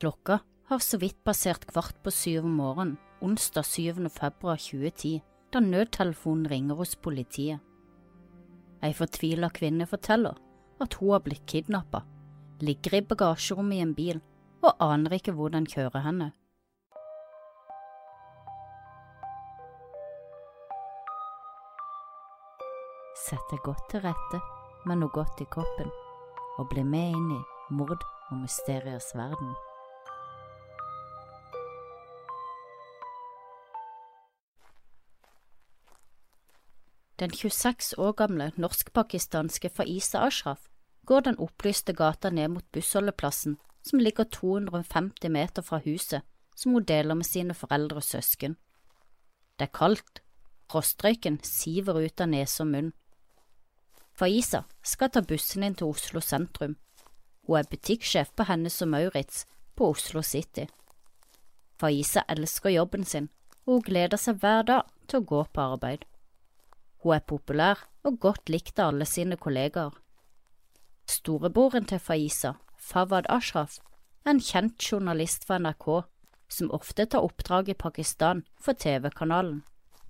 Klokka har så vidt passert kvart på syv om morgenen onsdag 7. februar 2010 da nødtelefonen ringer hos politiet. Ei fortvila kvinne forteller at hun har blitt kidnappa, ligger i bagasjerommet i en bil og aner ikke hvor den kjører henne. Sett deg godt til rette med noe godt i kroppen, og bli med inn i mord og mysteriers verden. Den 26 år gamle norsk-pakistanske Faiza Ashraf går den opplyste gata ned mot bussholdeplassen som ligger 250 meter fra huset som hun deler med sine foreldre og søsken. Det er kaldt, rostrøyken siver ut av nese og munn. Faiza skal ta bussen inn til Oslo sentrum. Hun er butikksjef på Hennes og Maurits på Oslo City. Faiza elsker jobben sin, og hun gleder seg hver dag til å gå på arbeid. Hun er populær og godt likt av alle sine kollegaer. Storebroren til Faiza, Fawad Ashraf, er en kjent journalist fra NRK som ofte tar oppdrag i Pakistan for TV-kanalen,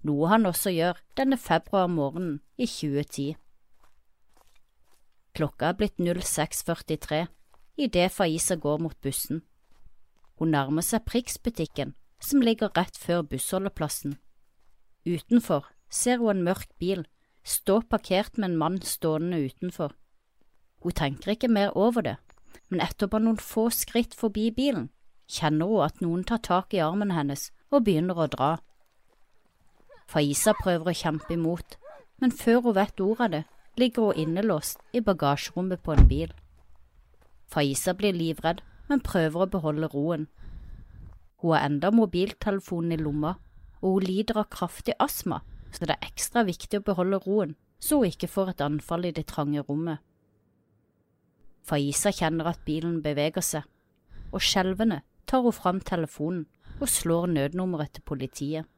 noe han også gjør denne februarmorgenen i 2010. Klokka er blitt 06.43 idet Faiza går mot bussen. Hun nærmer seg Prix-butikken, som ligger rett før bussholdeplassen. Utenfor ser hun en mørk bil stå parkert med en mann stående utenfor. Hun tenker ikke mer over det, men etter bare noen få skritt forbi bilen, kjenner hun at noen tar tak i armen hennes og begynner å dra. Faiza prøver å kjempe imot, men før hun vet ordet av det, ligger hun innelåst i bagasjerommet på en bil. Faiza blir livredd, men prøver å beholde roen. Hun har enda mobiltelefonen i lomma, og hun lider av kraftig astma så det er ekstra viktig å beholde roen så hun ikke får et anfall i det trange rommet. Faiza kjenner at bilen beveger seg, og skjelvende tar hun fram telefonen og slår nødnummeret til politiet.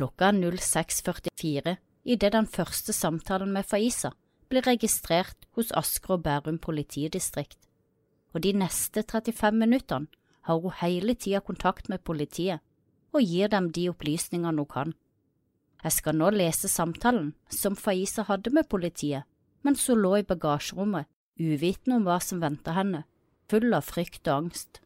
Klokka er 06.44 idet den første samtalen med Faiza blir registrert hos Asker og Bærum politidistrikt, og de neste 35 minuttene har hun hele tida kontakt med politiet og gir dem de opplysningene hun kan. Jeg skal nå lese samtalen som Faiza hadde med politiet mens hun lå i bagasjerommet, uvitende om hva som ventet henne, full av frykt og angst.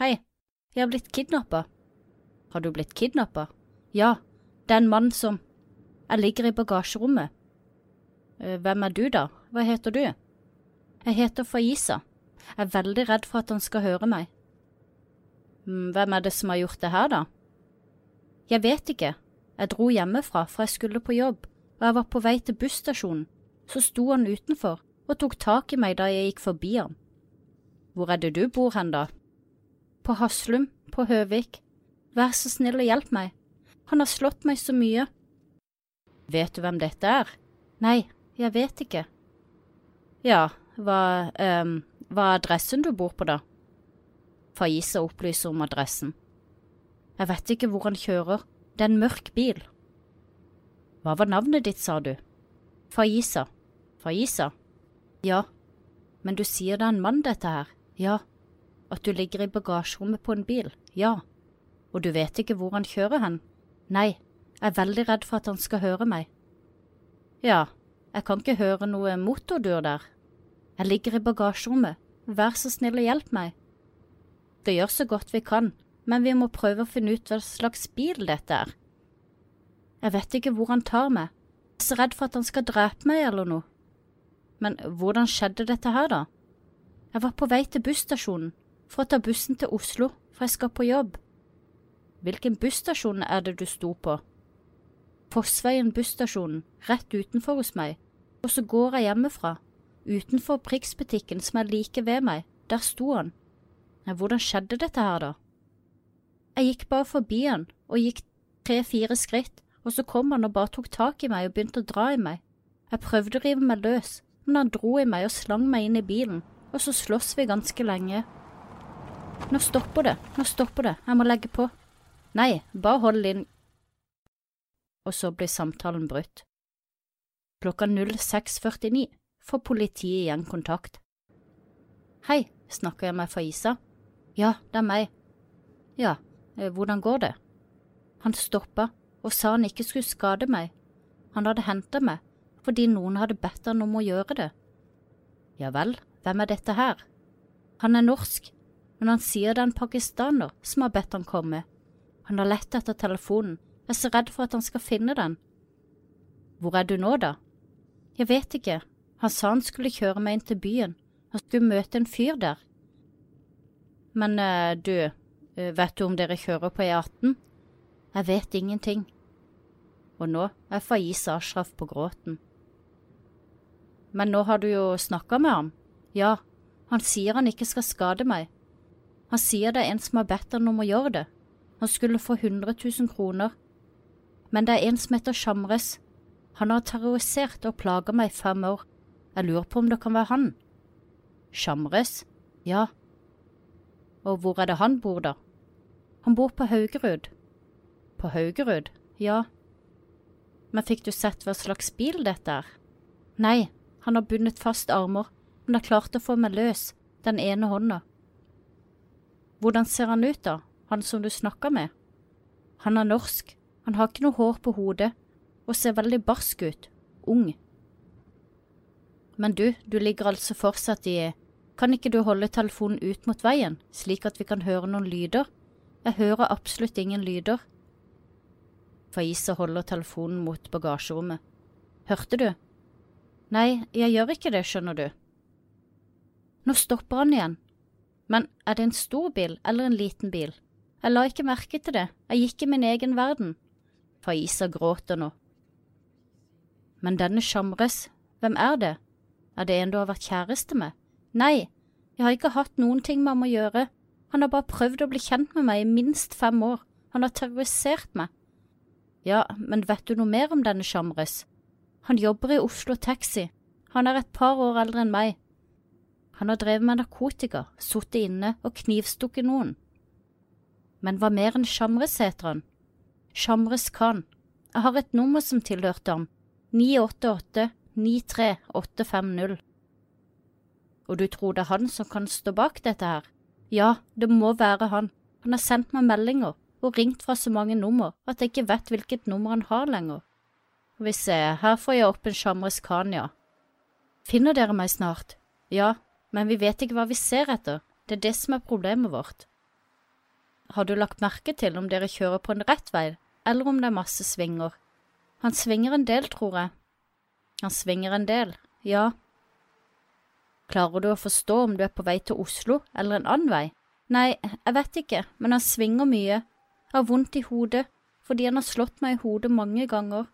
Hei, jeg har blitt kidnappa. Har du blitt kidnappa? Ja, det er en mann som… Jeg ligger i bagasjerommet. «Eh, hvem er du, da? Hva heter du? Jeg heter Faiza. Jeg er veldig redd for at han skal høre meg. «Mm, hvem er det som har gjort det her, da? Jeg vet ikke. Jeg dro hjemmefra, for jeg skulle på jobb, og jeg var på vei til busstasjonen. Så sto han utenfor og tok tak i meg da jeg gikk forbi ham. Hvor er det du bor hen, da? På Haslum, på Høvik. Vær så snill og hjelp meg. Han har slått meg så mye. Vet du hvem dette er? Nei, jeg vet ikke. Ja, hva, um, hva er adressen du bor på, da? Faiza opplyser om adressen. Jeg vet ikke hvor han kjører, det er en mørk bil. Hva var navnet ditt, sa du? Faiza. Faiza? Ja, men du sier det er en mann, dette her? Ja. At du ligger i bagasjerommet på en bil? Ja. Og du vet ikke hvor han kjører hen? Nei, jeg er veldig redd for at han skal høre meg. Ja, jeg kan ikke høre noe motordur der. Jeg ligger i bagasjerommet, vær så snill og hjelp meg. Det gjør så godt vi kan, men vi må prøve å finne ut hva slags bil dette er. Jeg vet ikke hvor han tar meg, jeg er så redd for at han skal drepe meg eller noe. Men hvordan skjedde dette her, da? Jeg var på vei til busstasjonen for å ta bussen til Oslo, for jeg skal på jobb. Hvilken busstasjon er det du sto på? Fossveien busstasjonen, rett utenfor hos meg, og så går jeg hjemmefra. Utenfor Prix-butikken som er like ved meg, der sto han. Hvordan skjedde dette her, da? Jeg gikk bare forbi han og gikk tre–fire skritt, og så kom han og bare tok tak i meg og begynte å dra i meg. Jeg prøvde å rive meg løs, men han dro i meg og slang meg inn i bilen, og så sloss vi ganske lenge. Nå stopper det, nå stopper det, jeg må legge på. Nei, bare hold inn, og så blir samtalen brutt. Klokka 06.49 får politiet igjen kontakt. Hei, snakker jeg med Faiza? Ja, det er meg. Ja, eh, hvordan går det? Han stoppa og sa han ikke skulle skade meg. Han hadde hentet meg fordi noen hadde bedt han om å gjøre det. Ja vel, hvem er dette her? Han er norsk, men han sier det er en pakistaner som har bedt han komme. Han har lett etter telefonen, jeg er så redd for at han skal finne den. Hvor er du nå, da? Jeg vet ikke, han sa han skulle kjøre meg inn til byen, han skulle møte en fyr der. Men uh, du, uh, vet du om dere kjører på E18? Jeg vet ingenting. Og nå er Faiz Ashraf på gråten. Men nå har du jo snakka med ham. Ja, han sier han ikke skal skade meg. Han sier det er en som har bedt han om å gjøre det. Han skulle få 100 000 kroner. Men det er en som heter Shamres. Han har terrorisert og plaget meg i fem år. Jeg lurer på om det kan være han. Shamres? Ja. Og hvor er det han bor, da? Han bor på Haugerud. På Haugerud? Ja. Men fikk du sett hva slags bil dette er? Nei, han har bundet fast armer, men har klart å få meg løs, den ene hånda. Hvordan ser han ut, da? han som du snakka med. Han er norsk, han har ikke noe hår på hodet og ser veldig barsk ut, ung. Men du, du ligger altså fortsatt i… Kan ikke du holde telefonen ut mot veien, slik at vi kan høre noen lyder? Jeg hører absolutt ingen lyder. Faiza holder telefonen mot bagasjerommet. Hørte du? Nei, jeg gjør ikke det, skjønner du. Nå stopper han igjen. Men er det en stor bil eller en liten bil? Jeg la ikke merke til det, jeg gikk i min egen verden. Faiza gråter nå. Men denne Shamres, hvem er det? Er det en du har vært kjæreste med? Nei, jeg har ikke hatt noen ting med ham å gjøre, han har bare prøvd å bli kjent med meg i minst fem år, han har terrorisert meg. Ja, men vet du noe mer om denne Shamres? Han jobber i Oslo Taxi, han er et par år eldre enn meg. Han har drevet med narkotika, sittet inne og knivstukket noen. Men hva mer enn Shamres heter han? Shamres Khan. Jeg har et nummer som tilhørte ham, 988 93850. Og du tror det er han som kan stå bak dette her? Ja, det må være han. Han har sendt meg meldinger og ringt fra så mange nummer at jeg ikke vet hvilket nummer han har lenger. Vi ser, her får jeg opp en Shamres Khan, ja. Finner dere meg snart? Ja, men vi vet ikke hva vi ser etter, det er det som er problemet vårt. Har du lagt merke til om dere kjører på en rett vei, eller om det er masse svinger? Han svinger en del, tror jeg. Han svinger en del, ja. Klarer du å forstå om du er på vei til Oslo eller en annen vei? Nei, jeg vet ikke, men han svinger mye. Jeg har vondt i hodet fordi han har slått meg i hodet mange ganger.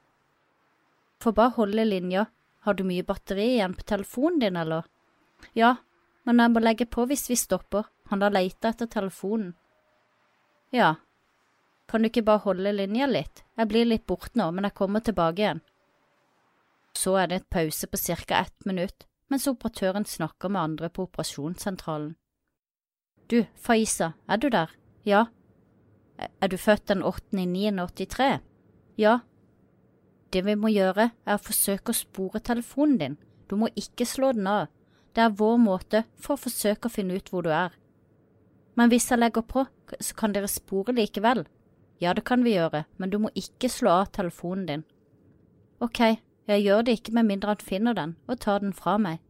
Får bare holde linja, har du mye batteri igjen på telefonen din, eller? Ja, men jeg må legge på hvis vi stopper, han har leita etter telefonen. Ja, kan du ikke bare holde linja litt, jeg blir litt borte nå, men jeg kommer tilbake igjen. Så er det et pause på ca ett minutt, mens operatøren snakker med andre på operasjonssentralen. Du, Faiza, er du der? Ja. Er du født den 8.9.83? Ja. Det vi må gjøre, er å forsøke å spore telefonen din, du må ikke slå den av, det er vår måte for å forsøke å finne ut hvor du er. Men hvis jeg legger på, så kan dere spore likevel. Ja, det kan vi gjøre, men du må ikke slå av telefonen din. Ok, jeg gjør det ikke med mindre han finner den og tar den fra meg.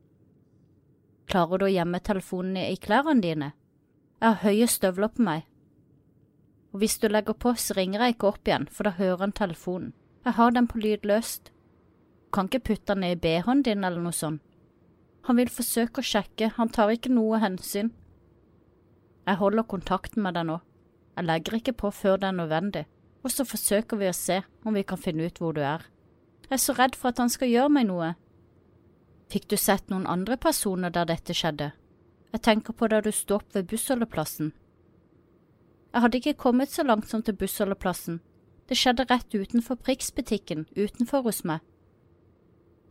Klarer du å gjemme telefonen i klærne dine? Jeg har høye støvler på meg. Og hvis du legger på, så ringer jeg ikke opp igjen, for da hører han telefonen. Jeg har den på lydløst. Du kan ikke putte den i BH-en din eller noe sånt. Han vil forsøke å sjekke, han tar ikke noe hensyn. Jeg holder kontakten med deg nå. Jeg legger ikke på før det er nødvendig, og så forsøker vi å se om vi kan finne ut hvor du er. Jeg er så redd for at han skal gjøre meg noe. Fikk du sett noen andre personer der dette skjedde? Jeg tenker på da du sto opp ved bussholdeplassen. Jeg hadde ikke kommet så langt som til bussholdeplassen. Det skjedde rett utenfor Prix-butikken, utenfor hos meg.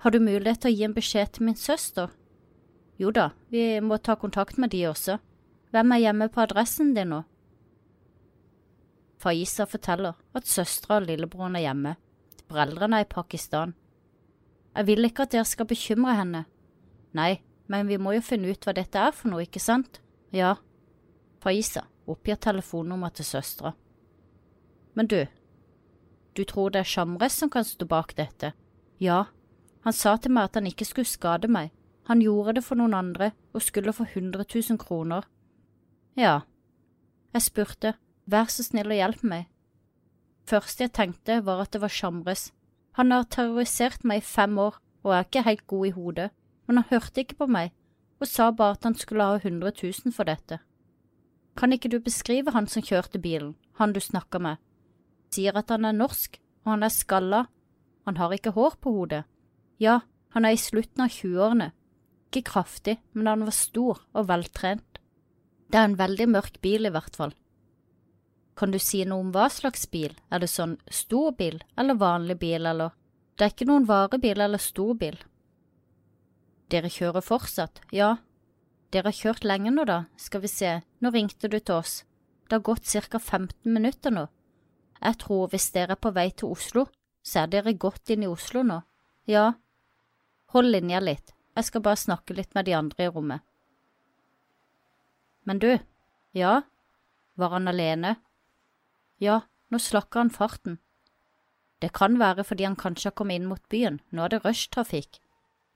Har du mulighet til å gi en beskjed til min søster? Jo da, vi må ta kontakt med de også. Hvem er hjemme på adressen din nå? Faiza forteller at søstera og lillebroren er hjemme. Foreldrene er i Pakistan. Jeg vil ikke at dere skal bekymre henne. Nei, men vi må jo finne ut hva dette er for noe, ikke sant? Ja. Faiza oppgir telefonnummeret til søstera. Men du, du tror det er Shamres som kan stå bak dette? Ja, han sa til meg at han ikke skulle skade meg, han gjorde det for noen andre og skulle få 100 000 kroner. Ja, jeg spurte, vær så snill og hjelp meg. Første jeg tenkte var at det var Shamres. Han har terrorisert meg i fem år og er ikke helt god i hodet, men han hørte ikke på meg og sa bare at han skulle ha 100 000 for dette. Kan ikke du beskrive han som kjørte bilen, han du snakker med? Sier at han er norsk, og han er skalla, han har ikke hår på hodet. Ja, han er i slutten av tjueårene, ikke kraftig, men han var stor og veltrent. Det er en veldig mørk bil i hvert fall. Kan du si noe om hva slags bil, er det sånn stor bil eller vanlig bil eller… Det er ikke noen varebil eller stor bil. Dere kjører fortsatt, ja. Dere har kjørt lenge nå da, skal vi se, nå ringte du til oss. Det har gått ca 15 minutter nå. Jeg tror hvis dere er på vei til Oslo, så er dere godt inn i Oslo nå. Ja. Hold linja litt, jeg skal bare snakke litt med de andre i rommet. Men du, ja, var han alene? Ja, nå slakker han farten. Det kan være fordi han kanskje har kommet inn mot byen, nå er det rushtrafikk.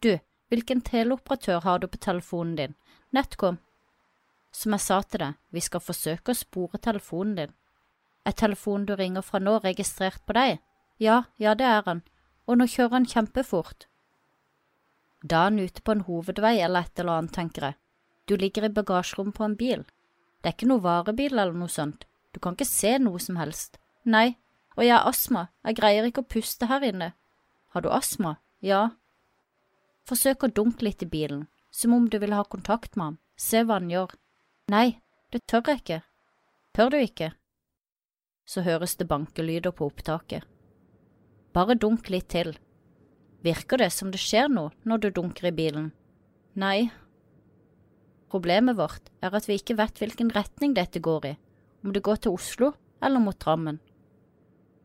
Du, Hvilken teleoperatør har du på telefonen din? Netcom. Som jeg sa til deg, vi skal forsøke å spore telefonen din. Er telefonen du ringer fra nå registrert på deg? Ja, ja det er han, og nå kjører han kjempefort. Da er han ute på en hovedvei eller et eller annet, tenker jeg. Du ligger i bagasjerommet på en bil. Det er ikke noe varebil eller noe sånt, du kan ikke se noe som helst. Nei, og jeg har astma, jeg greier ikke å puste her inne. Har du astma? Ja, Forsøk å dunke litt i bilen, som om du vil ha kontakt med ham, se hva han gjør. Nei, det tør jeg ikke. Tør du ikke? Så høres det bankelyder på opptaket. Bare dunk litt til. Virker det som det skjer noe når du dunker i bilen? Nei. Problemet vårt er at vi ikke vet hvilken retning dette går i, om det går til Oslo eller mot Drammen.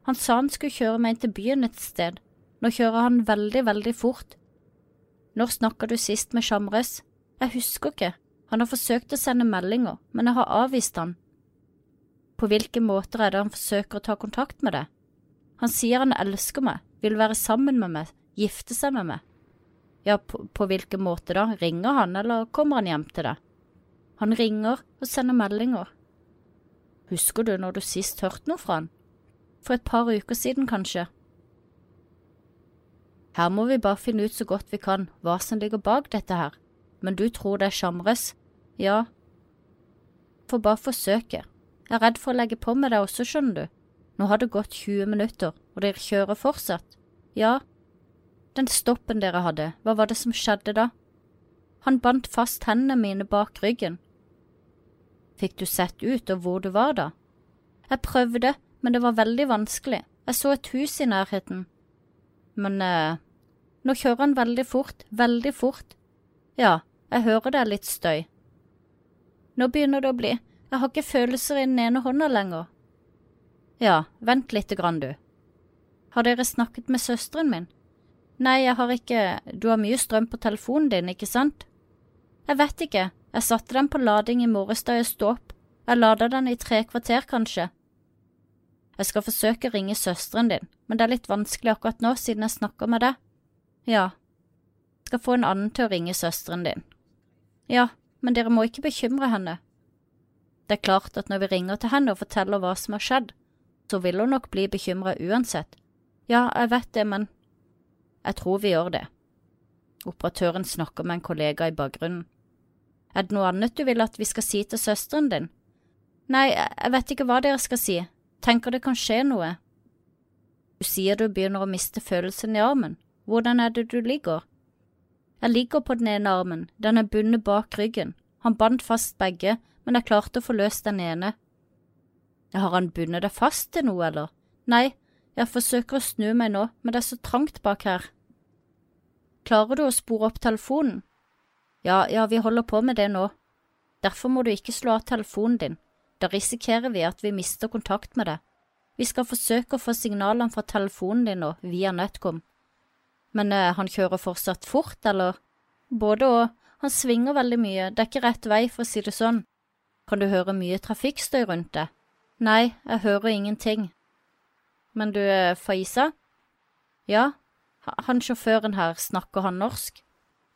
Han sa han skulle kjøre meg inn til byen et sted, nå kjører han veldig, veldig fort, når snakka du sist med Shamres? Jeg husker ikke, han har forsøkt å sende meldinger, men jeg har avvist han. På hvilke måter er det han forsøker å ta kontakt med deg? Han sier han elsker meg, vil være sammen med meg, gifte seg med meg. Ja, på, på hvilken måte da, ringer han, eller kommer han hjem til deg? Han ringer og sender meldinger. Husker du når du sist hørte noe fra han? For et par uker siden, kanskje? Her må vi bare finne ut så godt vi kan hva som ligger bak dette her, men du tror det er Shamres? Ja. Får bare forsøke. Jeg er redd for å legge på med deg også, skjønner du. Nå har det gått 20 minutter, og dere kjører fortsatt. Ja. Den stoppen dere hadde, hva var det som skjedde da? Han bandt fast hendene mine bak ryggen. Fikk du sett ut og hvor du var da? Jeg prøvde, men det var veldig vanskelig, jeg så et hus i nærheten. Men eh, nå kjører han veldig fort, veldig fort. Ja, jeg hører det er litt støy. Nå begynner det å bli, jeg har ikke følelser i den ene hånda lenger. Ja, vent lite grann, du. Har dere snakket med søsteren min? Nei, jeg har ikke, du har mye strøm på telefonen din, ikke sant? Jeg vet ikke, jeg satte den på lading i morges da jeg sto opp, jeg lada den i tre kvarter, kanskje. Jeg skal forsøke å ringe søsteren din, men det er litt vanskelig akkurat nå siden jeg snakker med deg. Ja, skal få en annen til å ringe søsteren din. Ja, men dere må ikke bekymre henne. Det er klart at når vi ringer til henne og forteller hva som har skjedd, så vil hun nok bli bekymret uansett. Ja, jeg vet det, men… Jeg tror vi gjør det. Operatøren snakker med en kollega i bakgrunnen. Er det noe annet du vil at vi skal si til søsteren din? Nei, jeg vet ikke hva dere skal si, tenker det kan skje noe. Du sier du begynner å miste følelsen i armen. Hvordan er det du ligger? Jeg ligger på den ene armen, den er bundet bak ryggen. Han bandt fast begge, men jeg klarte å få løst den ene. Har han bundet deg fast til noe, eller? Nei, jeg forsøker å snu meg nå, men det er så trangt bak her. Klarer du å spore opp telefonen? Ja, ja, vi holder på med det nå. Derfor må du ikke slå av telefonen din, da risikerer vi at vi mister kontakt med deg. Vi skal forsøke å få signalene fra telefonen din nå, via Netcom. Men eh, han kjører fortsatt fort, eller? Både og, han svinger veldig mye, det er ikke rett vei, for å si det sånn. Kan du høre mye trafikkstøy rundt deg? Nei, jeg hører ingenting. Men du, eh, Faiza? Ja, han sjåføren her, snakker han norsk?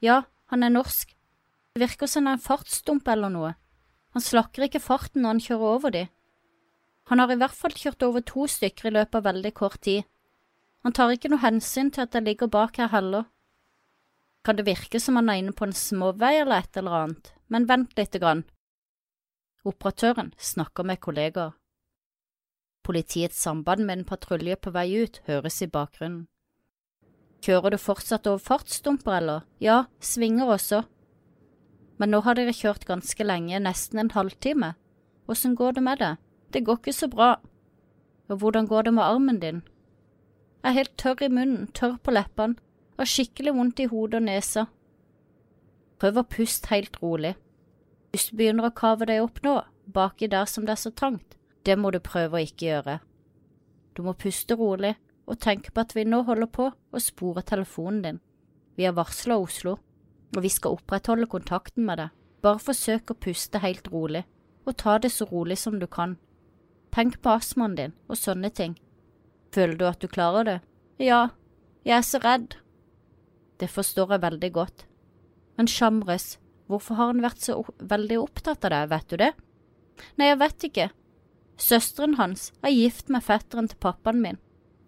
Ja, han er norsk. Virker som en fartsdump eller noe. Han slakker ikke farten når han kjører over de. Han har i hvert fall kjørt over to stykker i løpet av veldig kort tid. Han tar ikke noe hensyn til at jeg ligger bak her heller. Kan det virke som han er inne på en småvei eller et eller annet, men vent lite grann. Operatøren snakker med kollegaer. Politiets samband med en patrulje på vei ut høres i bakgrunnen. Kjører du fortsatt over fartsdumper, eller? Ja, svinger også. Men nå har dere kjørt ganske lenge, nesten en halvtime. Åssen går det med det? Det går ikke så bra. Og hvordan går det med armen din? Jeg er helt tørr i munnen, tørr på leppene, har skikkelig vondt i hodet og nesa. Prøv å puste helt rolig. Hvis du begynner å kave deg opp nå, baki der som det er så trangt, det må du prøve å ikke gjøre. Du må puste rolig og tenke på at vi nå holder på å spore telefonen din. Vi har varsla Oslo, og vi skal opprettholde kontakten med deg. Bare forsøk å puste helt rolig, og ta det så rolig som du kan. Tenk på astmaen din og sånne ting. Føler du at du klarer det? Ja, jeg er så redd. Det forstår jeg veldig godt. Men Shamres, hvorfor har han vært så veldig opptatt av deg, vet du det? Nei, jeg vet ikke. Søsteren hans er gift med fetteren til pappaen min.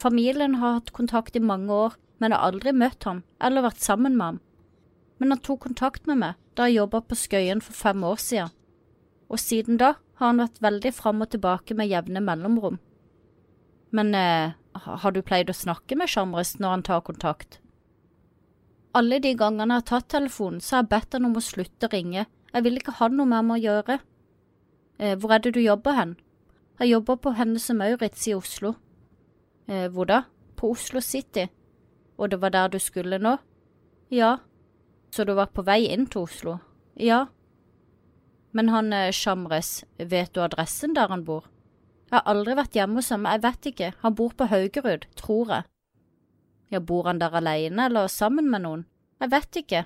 Familien har hatt kontakt i mange år, men har aldri møtt ham eller vært sammen med ham. Men han tok kontakt med meg da jeg jobba på Skøyen for fem år siden, og siden da har han vært veldig fram og tilbake med jevne mellomrom. Men eh, har du pleid å snakke med Shamres når han tar kontakt? Alle de gangene jeg har tatt telefonen, så har jeg bedt han om å slutte å ringe, jeg vil ikke ha noe mer med å gjøre. Eh, hvor er det du jobber hen? Jeg jobber på Hennes og Maurits i Oslo. Eh, hvor da? På Oslo City. Og det var der du skulle nå? Ja. Så du var på vei inn til Oslo? Ja. Men han eh, Shamres, vet du adressen der han bor? Jeg har aldri vært hjemme hos ham, jeg vet ikke, han bor på Haugerud, tror jeg. Ja, bor han der alene eller sammen med noen? Jeg vet ikke.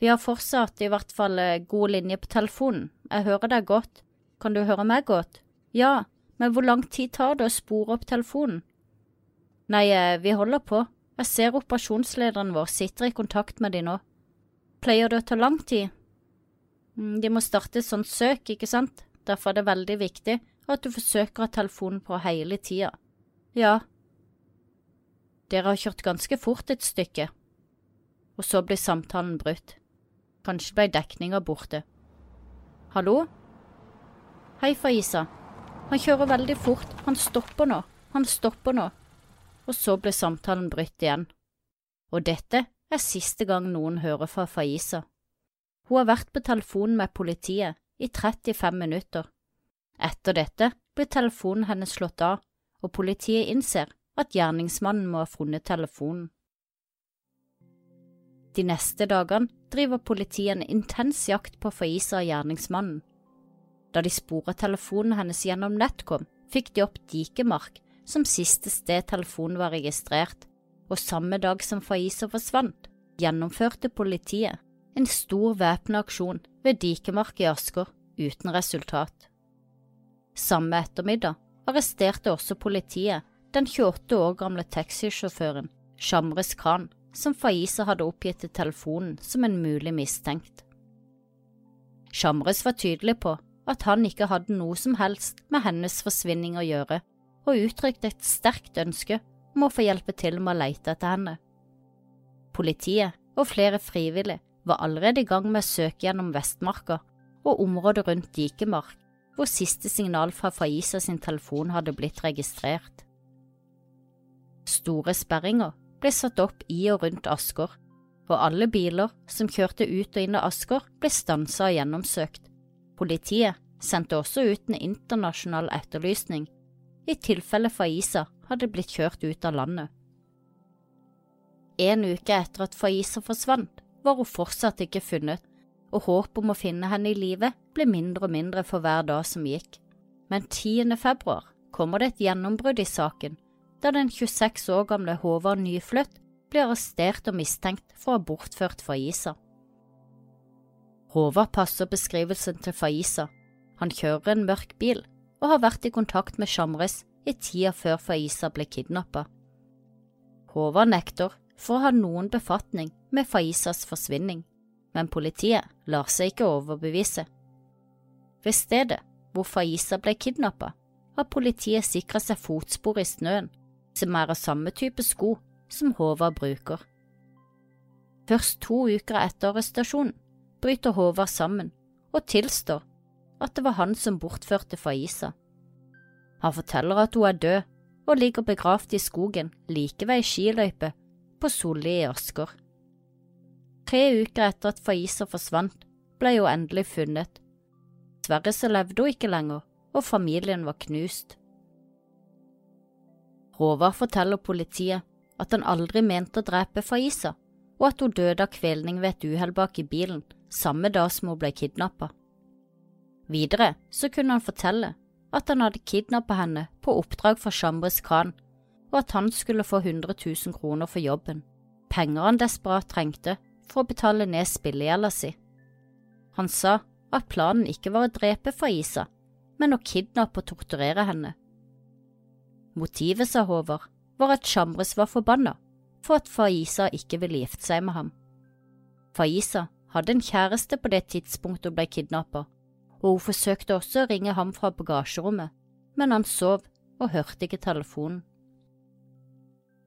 Vi har fortsatt i hvert fall eh, god linje på telefonen, jeg hører deg godt. Kan du høre meg godt? Ja, men hvor lang tid tar det å spore opp telefonen? Nei, eh, vi holder på. Jeg ser operasjonslederen vår sitter i kontakt med de nå. Pleier det å ta lang tid? Mm, de må starte et sånt søk, ikke sant? Derfor er det veldig viktig at du forsøker å ha telefonen på hele tida. Ja. Dere har kjørt ganske fort et stykke. Og så blir samtalen brutt. Kanskje ble dekninga borte. Hallo? Hei, Faiza. Han kjører veldig fort, han stopper nå, han stopper nå og så ble samtalen brutt igjen. Og dette er siste gang noen hører fra Faiza. Hun har vært på telefonen med politiet i 35 minutter. Etter dette blir telefonen hennes slått av, og politiet innser at gjerningsmannen må ha funnet telefonen. De neste dagene driver politiet en intens jakt på Faiza og gjerningsmannen. Da de sporet telefonen hennes gjennom Netcom, fikk de opp Dikemark, som siste sted telefonen var registrert, og samme dag som Faiza forsvant, gjennomførte politiet en stor væpna aksjon ved Dikemark i Asker uten resultat. Samme ettermiddag arresterte også politiet den 28 år gamle taxisjåføren Shamres Khan, som Faiza hadde oppgitt til telefonen som en mulig mistenkt. Shamres var tydelig på at han ikke hadde noe som helst med hennes forsvinning å gjøre, og uttrykte et sterkt ønske om å få hjelpe til med å lete etter henne. Politiet og flere frivillige var allerede i gang med å søke gjennom Vestmarka og området rundt Dikemark, hvor siste signal fra Faiza sin telefon hadde blitt registrert. Store sperringer ble satt opp i og rundt Asker, og alle biler som kjørte ut og inn av Asker ble stansa og gjennomsøkt. Politiet sendte også ut en internasjonal etterlysning i tilfelle Faiza hadde blitt kjørt ut av landet. En uke etter at Faiza forsvant, var hun fortsatt ikke funnet, og håpet om å finne henne i live ble mindre og mindre for hver dag som gikk. Men 10. februar kommer det et gjennombrudd i saken, da den 26 år gamle Håvard Nyfløtt blir arrestert og mistenkt for å ha bortført Faiza. Håvard passer beskrivelsen til Faiza. Han kjører en mørk bil og har vært i kontakt med Shamres i tida før Faiza ble kidnappa. Håvard nekter for å ha noen befatning med Faizas forsvinning, men politiet lar seg ikke overbevise. Ved stedet hvor Faiza ble kidnappa, har politiet sikra seg fotspor i snøen som er av samme type sko som Håvard bruker. Først to uker etter arrestasjonen bryter Håvard sammen og tilstår at det var han som bortførte Faiza. Han forteller at hun er død og ligger begravd i skogen like ved ei skiløype på Solli i Asker. Tre uker etter at Faiza forsvant, ble hun endelig funnet. Dessverre så levde hun ikke lenger, og familien var knust. Håvard forteller politiet at han aldri mente å drepe Faiza, og at hun døde av kvelning ved et uhell bak i bilen samme dag som hun ble kidnappa. Videre så kunne han fortelle at han hadde kidnappa henne på oppdrag fra Chambres Khan, og at han skulle få 100 000 kroner for jobben, penger han desperat trengte for å betale ned spillegjelda si. Han sa at planen ikke var å drepe Faiza, men å kidnappe og torturere henne Motivet, sa Håvard, var at Chambres var forbanna for at Faiza ikke ville gifte seg med ham. Faiza hadde en kjæreste på det tidspunktet hun ble kidnappa, og hun forsøkte også å ringe ham fra bagasjerommet, men han sov og hørte ikke telefonen.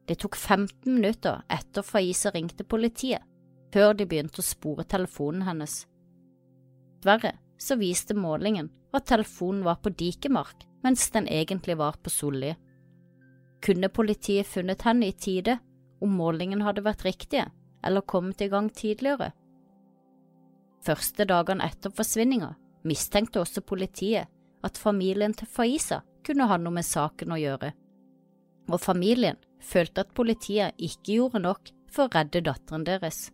Det tok 15 minutter etter Faiza ringte politiet, før de begynte å spore telefonen hennes. Dessverre så viste målingen at telefonen var på Dikemark, mens den egentlig var på Solli. Kunne politiet funnet henne i tide om målingen hadde vært riktige eller kommet i gang tidligere? Første dagene etter forsvinninga mistenkte også politiet at familien til Faiza kunne ha noe med saken å gjøre, og familien følte at politiet ikke gjorde nok for å redde datteren deres.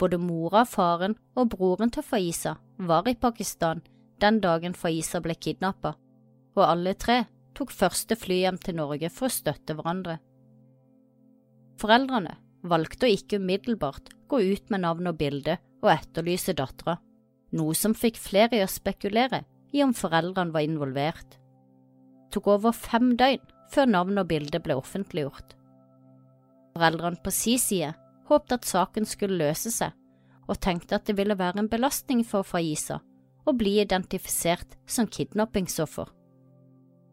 Både mora, faren og broren til Faiza var i Pakistan den dagen Faiza ble kidnappa, og alle tre tok første fly hjem til Norge for å støtte hverandre. Foreldrene valgte å ikke umiddelbart gå ut med navn og bilde og etterlyse dattera, noe som fikk flere i å spekulere i om foreldrene var involvert. Det tok over fem døgn før navn og bilde ble offentliggjort. Foreldrene på si side håpte at saken skulle løse seg, og tenkte at det ville være en belastning for Faiza å bli identifisert som kidnappingsoffer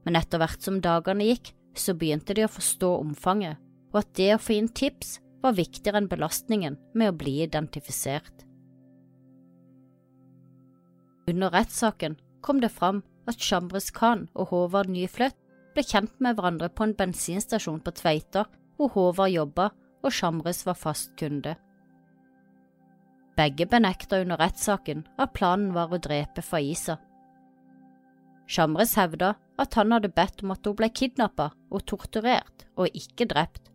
men etter hvert som dagene gikk, så begynte de å forstå omfanget, og at det å få inn tips var viktigere enn belastningen med å bli identifisert. Under rettssaken kom det fram at Chambres Khan og Håvard Nyfløtt ble kjent med hverandre på en bensinstasjon på Tveita, hvor Håvard jobba og Chambres var fast kunde. Begge benekta under rettssaken at planen var å drepe Faiza. Chambres hevda at han hadde bedt om at hun ble kidnappa og torturert og ikke drept,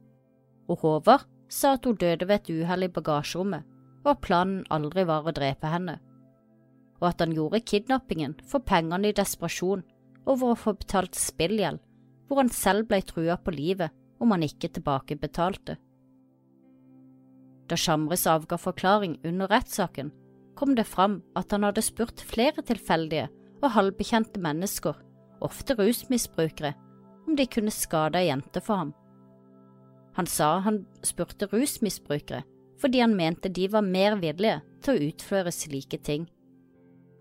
og Håvard sa at hun døde ved et uhell i bagasjerommet, og at planen aldri var å drepe henne, og at han gjorde kidnappingen for pengene i desperasjon over å få betalt spillgjeld, hvor han selv ble trua på livet om han ikke tilbakebetalte. Da Chamres avga forklaring under rettssaken, kom det fram at han hadde spurt flere tilfeldige og halvbekjente mennesker ofte rusmisbrukere, om de kunne skade ei jente for ham. Han sa han spurte rusmisbrukere fordi han mente de var mer villige til å utføre slike ting.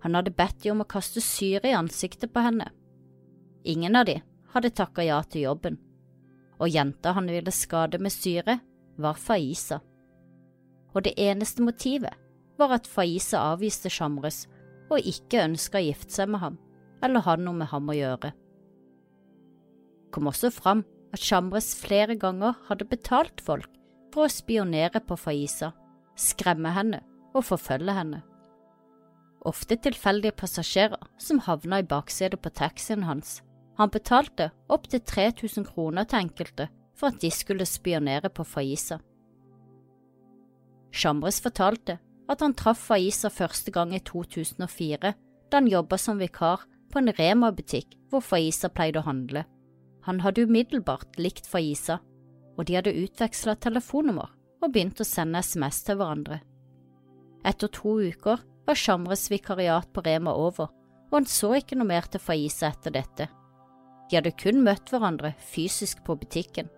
Han hadde bedt de om å kaste syre i ansiktet på henne. Ingen av de hadde takka ja til jobben, og jenta han ville skade med syre, var Faiza. Og det eneste motivet var at Faiza avviste Shamres og ikke ønska å gifte seg med ham eller ha noe med ham å gjøre. Det kom også fram at Shamres flere ganger hadde betalt folk for å spionere på Faiza, skremme henne og forfølge henne. Ofte tilfeldige passasjerer som havna i baksetet på taxien hans. Han betalte opptil 3000 kroner til enkelte for at de skulle spionere på Faiza. Chambres fortalte at han traff Faiza første gang i 2004, da han jobba som vikar på en Rema-butikk hvor Faiza pleide å handle. Han hadde umiddelbart likt Faiza, og de hadde utveksla telefonnummer og begynt å sende SMS til hverandre. Etter to uker var Sjamres vikariat på Rema over, og han så ikke noe mer til Faiza etter dette. De hadde kun møtt hverandre fysisk på butikken.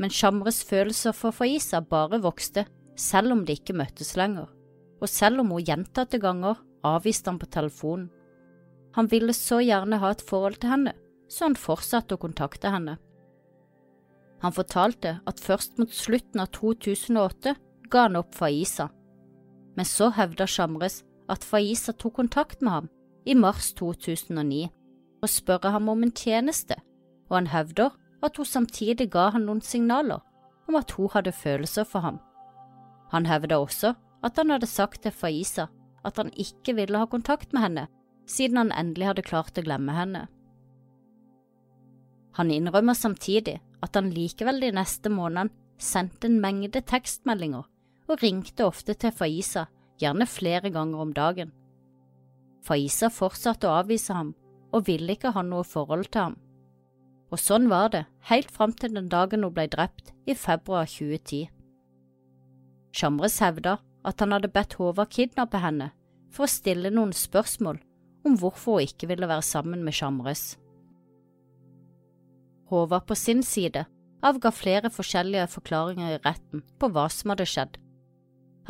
Men Sjamres følelser for Faiza bare vokste, selv om de ikke møttes lenger, og selv om hun gjentatte ganger avviste han på telefonen. Han ville så gjerne ha et forhold til henne, så han fortsatte å kontakte henne. Han fortalte at først mot slutten av 2008 ga han opp Faiza, men så hevder Shamres at Faiza tok kontakt med ham i mars 2009 og spørre ham om en tjeneste, og han hevder at hun samtidig ga han noen signaler om at hun hadde følelser for ham. Han hevder også at han hadde sagt til Faiza at han ikke ville ha kontakt med henne siden han endelig hadde klart å glemme henne. Han innrømmer samtidig at han likevel de neste månedene sendte en mengde tekstmeldinger og ringte ofte til Faiza, gjerne flere ganger om dagen. Faiza fortsatte å avvise ham og ville ikke ha noe forhold til ham. Og sånn var det helt fram til den dagen hun ble drept i februar 2010. Shamres hevda at han hadde bedt Håvard kidnappe henne for å stille noen spørsmål om hvorfor hun ikke ville være sammen med Shamres. Håvard på sin side avga flere forskjellige forklaringer i retten på hva som hadde skjedd.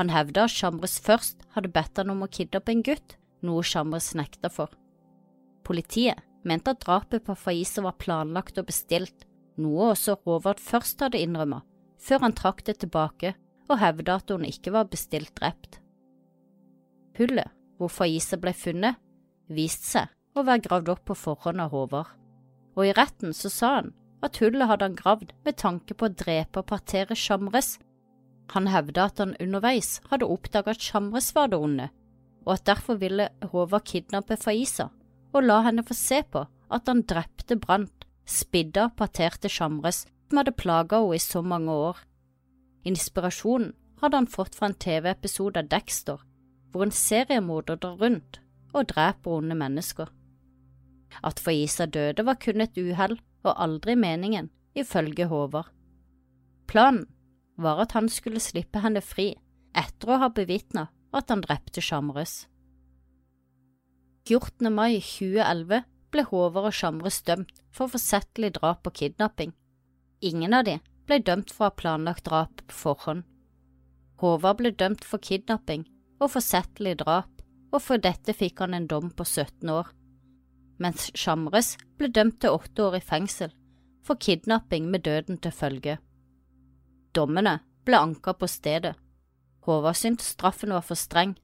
Han hevda at Shamres først hadde bedt han om å kidnappe en gutt, noe Shamres nekta for. Politiet mente at drapet på Faiza var planlagt og bestilt, noe også Håvard først hadde innrømmet, før han trakk det tilbake og hevda at hun ikke var bestilt drept. Hullet hvor Faiza ble funnet, viste seg å være gravd opp på forhånd av Håvard, og i retten så sa han at hullet hadde han gravd med tanke på å drepe og partere Shamres. Han hevda at han underveis hadde oppdaget at Shamres var det onde, og at derfor ville Håvard kidnappe Faiza og la henne få se på at han drepte, brant, spidda og parterte Shamres som hadde plaga henne i så mange år. Inspirasjonen hadde han fått fra en TV-episode av Dexter, hvor en seriemorder drar rundt og dreper onde mennesker. At Faiza døde var kun et uhell og aldri meningen, ifølge Håvard. Planen var at han skulle slippe henne fri etter å ha bevitna at han drepte Shamres. 14. mai 2011 ble Håvard og Shamres dømt for forsettlig drap og kidnapping. Ingen av de ble dømt for å ha planlagt drap på forhånd. Håvard ble dømt for kidnapping og forsettlig drap, og for dette fikk han en dom på 17 år, mens Shamres ble dømt til åtte år i fengsel for kidnapping med døden til følge. Dommene ble anka på stedet. Håvard syntes straffen var for streng,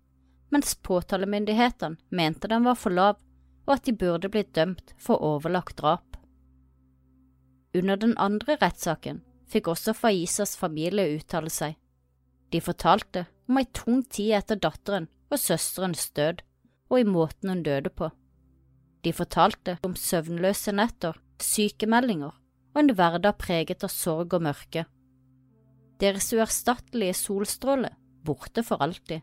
mens påtalemyndighetene mente den var for lav og at de burde blitt dømt for overlagt drap. Under den andre rettssaken fikk også Faisas familie uttale seg. De fortalte om ei tung tid etter datteren og søsterens død, og i måten hun døde på. De fortalte om søvnløse netter, sykemeldinger og en hverdag preget av sorg og mørke. Deres uerstattelige solstråle borte for alltid.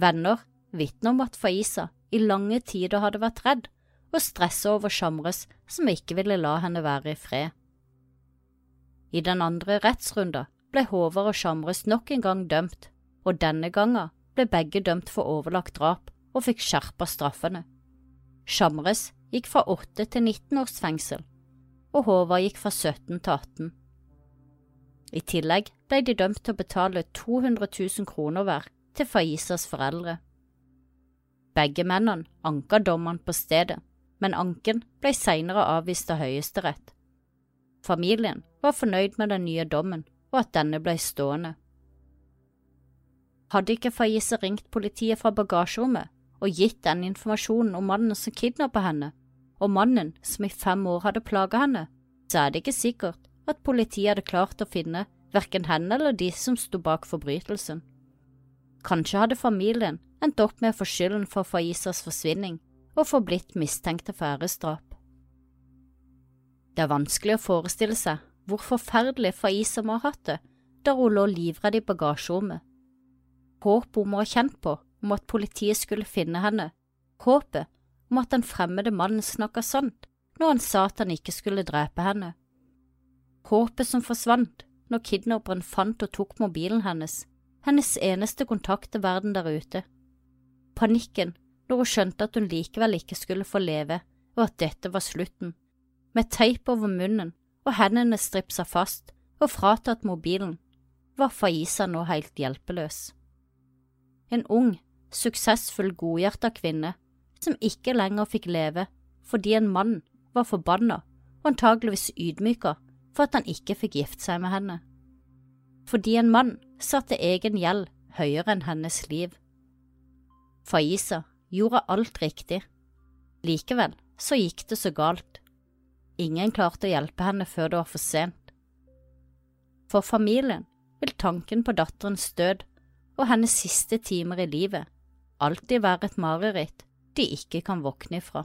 Venner vitner om at Faiza i lange tider hadde vært redd og stressa over Shamres som ikke ville la henne være i fred. I den andre rettsrunda ble Håvard og Shamres nok en gang dømt, og denne gangen ble begge dømt for overlagt drap og fikk skjerpa straffene. Shamres gikk fra 8 til 19 års fengsel, og Håvard gikk fra 17 til 18. I tillegg ble de dømt til å betale 200 000 kroner hver til Faisas foreldre. Begge mennene anka dommene på stedet, men anken ble senere avvist av Høyesterett. Familien var fornøyd med den nye dommen og at denne ble stående. Hadde ikke Faiza ringt politiet fra bagasjerommet og gitt den informasjonen om mannen som kidnappet henne, og mannen som i fem år hadde plaga henne, så er det ikke sikkert at politiet hadde klart å finne verken henne eller de som sto bak forbrytelsen. Kanskje hadde familien endt opp med å få skylden for Faisas forsvinning og få blitt mistenkte for æresdrap. Det er vanskelig å forestille seg hvor forferdelig Faiza må ha hatt det da hun lå livredd i bagasjerommet. Håpet hun må ha kjent på om at politiet skulle finne henne, håpet om at den fremmede mannen snakka sant når han sa at han ikke skulle drepe henne. Håpet som forsvant når kidnapperen fant og tok mobilen hennes, hennes eneste kontakt til verden der ute. Panikken når hun skjønte at hun likevel ikke skulle få leve, og at dette var slutten. Med teip over munnen og hendene stripsa fast og fratatt mobilen, var Faiza nå helt hjelpeløs. En ung, suksessfull, godhjerta kvinne som ikke lenger fikk leve fordi en mann var forbanna og antageligvis ydmyka for at han ikke fikk gifte seg med henne. Fordi en mann satte egen gjeld høyere enn hennes liv. Faiza gjorde alt riktig. Likevel så gikk det så galt. Ingen klarte å hjelpe henne før det var for sent. For familien vil tanken på datterens død og hennes siste timer i livet alltid være et mareritt de ikke kan våkne ifra.